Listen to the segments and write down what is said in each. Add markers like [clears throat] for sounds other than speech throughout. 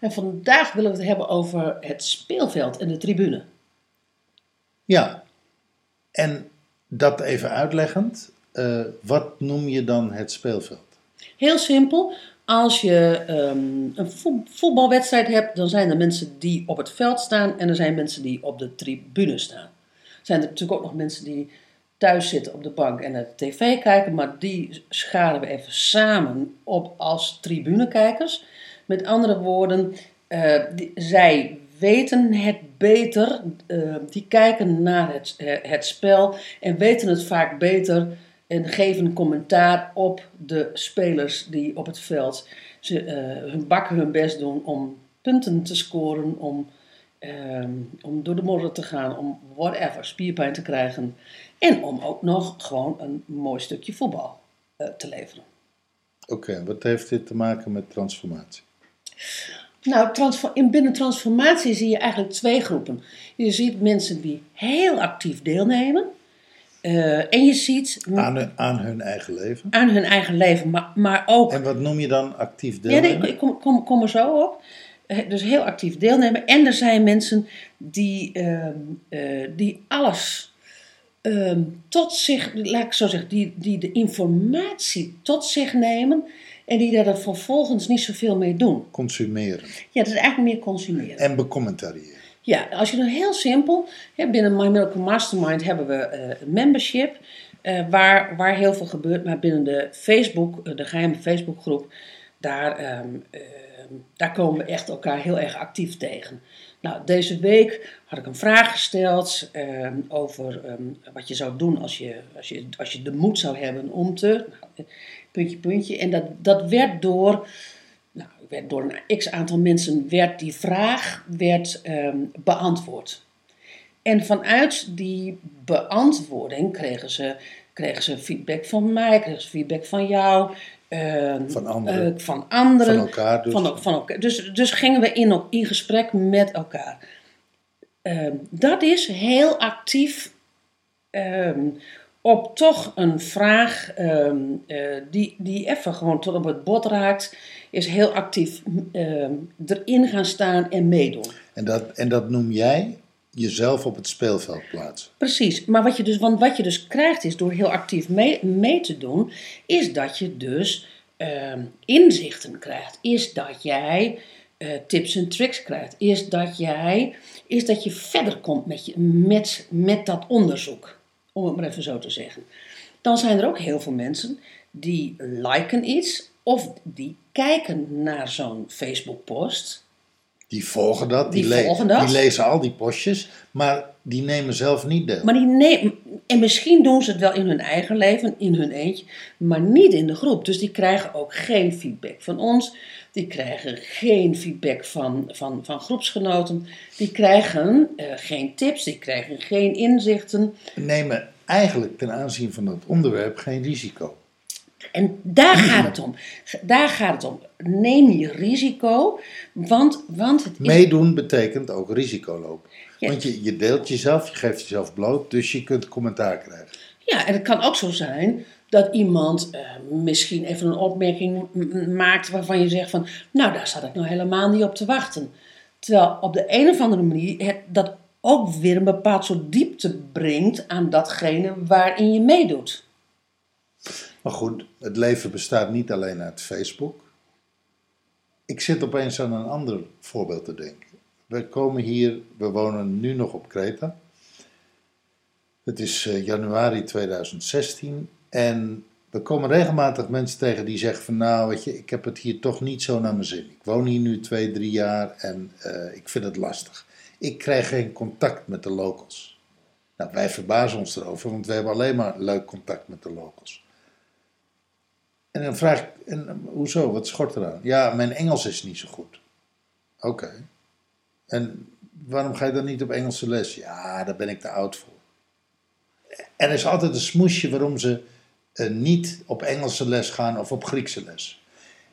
En vandaag willen we het hebben over het speelveld en de tribune. Ja, en dat even uitleggend, eh, wat noem je dan het speelveld? Heel simpel. Als je ehm, een vo- voetbalwedstrijd hebt, dan zijn er mensen die op het veld staan en er zijn mensen die op de tribune staan. Er zijn er natuurlijk ook nog mensen die thuis zitten op de bank en naar de tv kijken, maar die scharen we even samen op als tribunekijkers. Met andere woorden, eh, zij weten het beter, eh, die kijken naar het, eh, het spel en weten het vaak beter en geven commentaar op de spelers die op het veld ze, hun bakken hun best doen om punten te scoren, om, ehm, om door de modder te gaan, om whatever, spierpijn te krijgen. En om ook nog gewoon een mooi stukje voetbal te leveren. Oké, wat heeft dit te maken met transformatie? Nou, in binnen transformatie zie je eigenlijk twee groepen. Je ziet mensen die heel actief deelnemen. eh, en je ziet Aan hun, aan hun eigen leven. aan hun eigen leven, maar, maar ook En wat noem je dan actief Ja, nee, deelnemen? ik, kom, kom er zo op. Eh, Dus heel actief deelnemen. En er zijn mensen die, ehm, eh, die alles ehm, tot zich, laat ik zo zeggen, die, die de informatie tot zich nemen en die daar dan vervolgens niet zoveel mee doen. Consumeren Ja, dat is eigenlijk meer consumeren. en becommentariëren. Ja, als je dan heel simpel, hè, binnen My Miracle Mastermind hebben we eh, een membership eh, waar, waar heel veel gebeurt, maar binnen de Facebook, eh, de geheime Facebookgroep, daar, ehm, ehm, daar komen we echt elkaar heel erg actief tegen. Nou, deze week had ik een vraag gesteld ehm, over wat je zou doen als je, als, je, als je de moed zou hebben om te. Nou, puntje, puntje. En dat, dat werd door nou, werd door een x aantal mensen werd die vraag werd, beantwoord. En vanuit die beantwoording kregen ze, kregen ze feedback van mij, kregen ze feedback van jou, ehm, Van anderen. eh, van anderen. Van elkaar dus. Van, van elkaar. Dus, dus gingen we in, in gesprek met elkaar. Ehm, dat is heel actief ehm, op toch een vraag eh, die, die even gewoon tot op het bot raakt, is heel actief erin gaan staan en meedoen. En dat, en dat noem jij jezelf op het speelveld plaatsen. Precies, maar wat je dus, want wat je dus krijgt is door heel actief mee, mee te doen, is dat je dus ehm, inzichten krijgt. Is dat jij eh, tips en tricks krijgt. Is dat jij, is dat je verder komt met, je, met, met dat onderzoek. Om het maar even zo te zeggen. Dan zijn er ook heel veel mensen die liken iets of die kijken naar zo'n Facebook post. Die volgen dat, die, Die le- volgen dat. die lezen al die postjes, maar die nemen zelf niet deel. Maar die neem, en misschien doen ze het wel in hun eigen leven, in hun eentje, maar niet in de groep. Dus die krijgen ook geen feedback van ons. Die krijgen geen feedback van, van, van groepsgenoten. Die krijgen eh, geen tips, die krijgen geen inzichten. nemen eigenlijk ten aanzien van dat onderwerp geen risico. En daar gaat het [clears throat] om. Daar gaat het om. Neem je risico, want, want het is... Meedoen betekent ook risico lopen. Want je, je deelt jezelf, je geeft jezelf bloot, dus je kunt commentaar krijgen. Ja, en het kan ook zo zijn dat iemand eh, misschien even een opmerking maakt waarvan je zegt van, nou daar zat ik nou helemaal niet op te wachten. Terwijl op de een of andere manier het dat ook weer een bepaald soort diepte brengt aan datgene waarin je meedoet. Maar goed, het leven bestaat niet alleen uit Facebook. Ik zit opeens aan een ander voorbeeld te denken. We komen hier, we wonen nu nog op Kreta. Het is eh, januari 2016 en we komen regelmatig mensen tegen die zeggen van nou weet je, ik heb het hier toch niet zo naar mijn zin. Ik woon hier nu twee, drie jaar en eh, ik vind het lastig. Ik krijg geen contact met de locals. Nou, wij verbazen ons erover, want we hebben alleen maar leuk contact met de locals. En dan vraag ik, en, hoezo, wat schort eraan? Ja, mijn Engels is niet zo goed. Oké. En waarom ga je dan niet op Engelse les? Ja, daar ben ik te oud voor. Er is altijd een smoesje waarom ze eh, niet op Engelse les gaan of op Griekse les.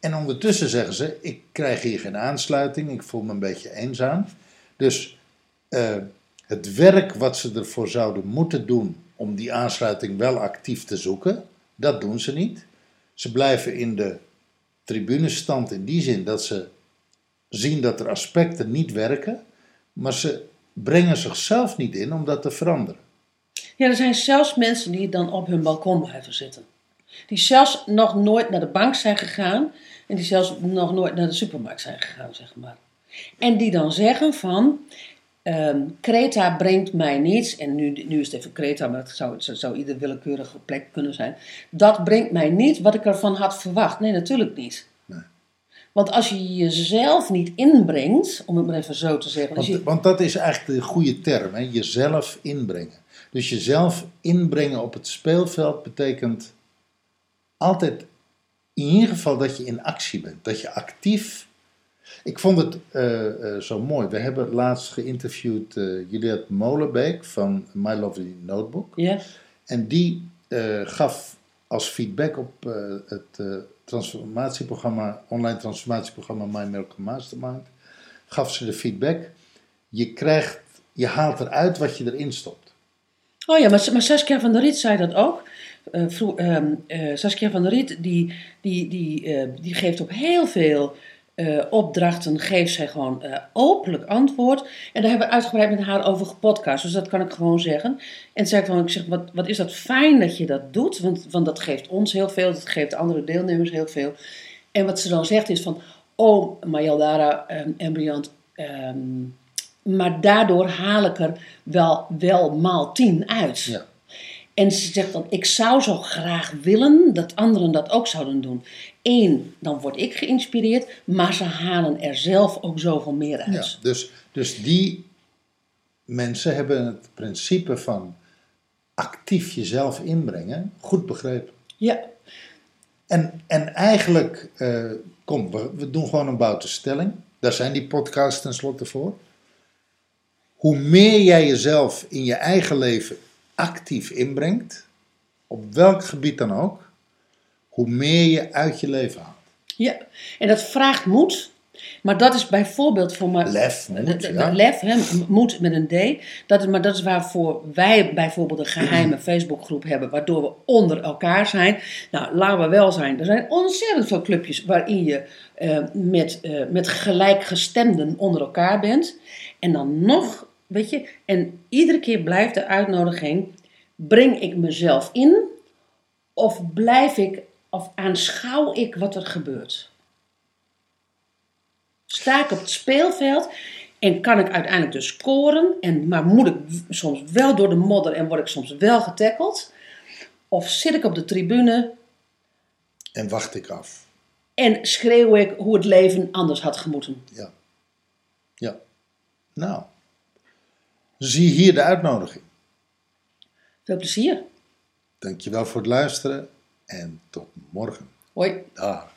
En ondertussen zeggen ze, ik krijg hier geen aansluiting, ik voel me een beetje eenzaam. Dus eh, het werk wat ze ervoor zouden moeten doen om die aansluiting wel actief te zoeken, dat doen ze niet. Ze blijven in de tribunestand in die zin dat ze zien dat er aspecten niet werken, maar ze brengen zichzelf niet in om dat te veranderen. Ja, er zijn zelfs mensen die dan op hun balkon blijven zitten. Die zelfs nog nooit naar de bank zijn gegaan en die zelfs nog nooit naar de supermarkt zijn gegaan, zeg maar. En die dan zeggen van, ehm Kreta brengt mij niets, en nu, nu is het even Kreta, maar het zou, het zou ieder willekeurige plek kunnen zijn. Dat brengt mij niet wat ik ervan had verwacht. Nee, natuurlijk niet. Nee. Want als je jezelf niet inbrengt, om het maar even zo te zeggen. Als Want, je, want dat is eigenlijk de goede term, hè? jezelf inbrengen. Dus jezelf inbrengen op het speelveld betekent altijd in ieder geval dat je in actie bent. Dat je actief. Ik vond het eh, eh, zo mooi. We hebben laatst geïnterviewd eh Juliette Molenbeek van My Lovely Notebook. ja, En die gaf als feedback op het transformatieprogramma, online transformatieprogramma My Miracle Mastermind, gaf ze de feedback. Je krijgt, je haalt eruit wat je erin stopt. Oh ja, maar, maar Saskia van der Riet zei dat ook. Vro- ehm, eh, Saskia van der Riet, die, die, die, die geeft op heel veel eh, opdrachten, geeft zij gewoon eh, openlijk antwoord. En daar hebben we uitgebreid met haar over gepodcast, dus dat kan ik gewoon zeggen. En zei ik van, ik zeg, wat, wat is dat fijn dat je dat doet, want, want dat geeft ons heel veel, dat geeft andere deelnemers heel veel. En wat ze dan zegt is van, oh Mayaldara ehm, en ehm, maar daardoor haal ik er wel, wel maal tien uit. Ja. En ze zegt dan, ik zou zo graag willen dat anderen dat ook zouden doen. Eén, dan word ik geïnspireerd, maar ze halen er zelf ook zoveel meer uit. Ja, dus, dus die mensen hebben het principe van actief jezelf inbrengen goed begrepen. Ja, En, en eigenlijk, eh, kom, we, we doen gewoon een boute stelling. Daar zijn die podcasts tenslotte voor. Hoe meer jij jezelf in je eigen leven actief inbrengt, op welk gebied dan ook, hoe meer je uit je leven haalt. ja. En dat vraagt moed. Maar dat is bijvoorbeeld voor mij. Lef, moed, de- de- ja. Lef, hè, moed met een D. Dat is, maar dat is waarvoor wij bijvoorbeeld een geheime [clears throat] Facebookgroep hebben, waardoor we onder elkaar zijn. Nou, laten we wel zijn. Er zijn ontzettend veel clubjes waarin je eh, met, eh, met gelijkgestemden onder elkaar bent. En dan nog, weet je, en iedere keer blijft de uitnodiging: breng ik mezelf in of blijf ik, of aanschouw ik wat er gebeurt? Sta ik op het speelveld en kan ik uiteindelijk dus scoren, en, maar moet ik soms wel door de modder en word ik soms wel getackeld? Of zit ik op de tribune En wacht ik af. en schreeuw ik hoe het leven anders had gemoeten? Ja. Ja. Nou. Zie hier de uitnodiging. Veel plezier. Dankjewel voor het luisteren en tot morgen. Hoi. Dag.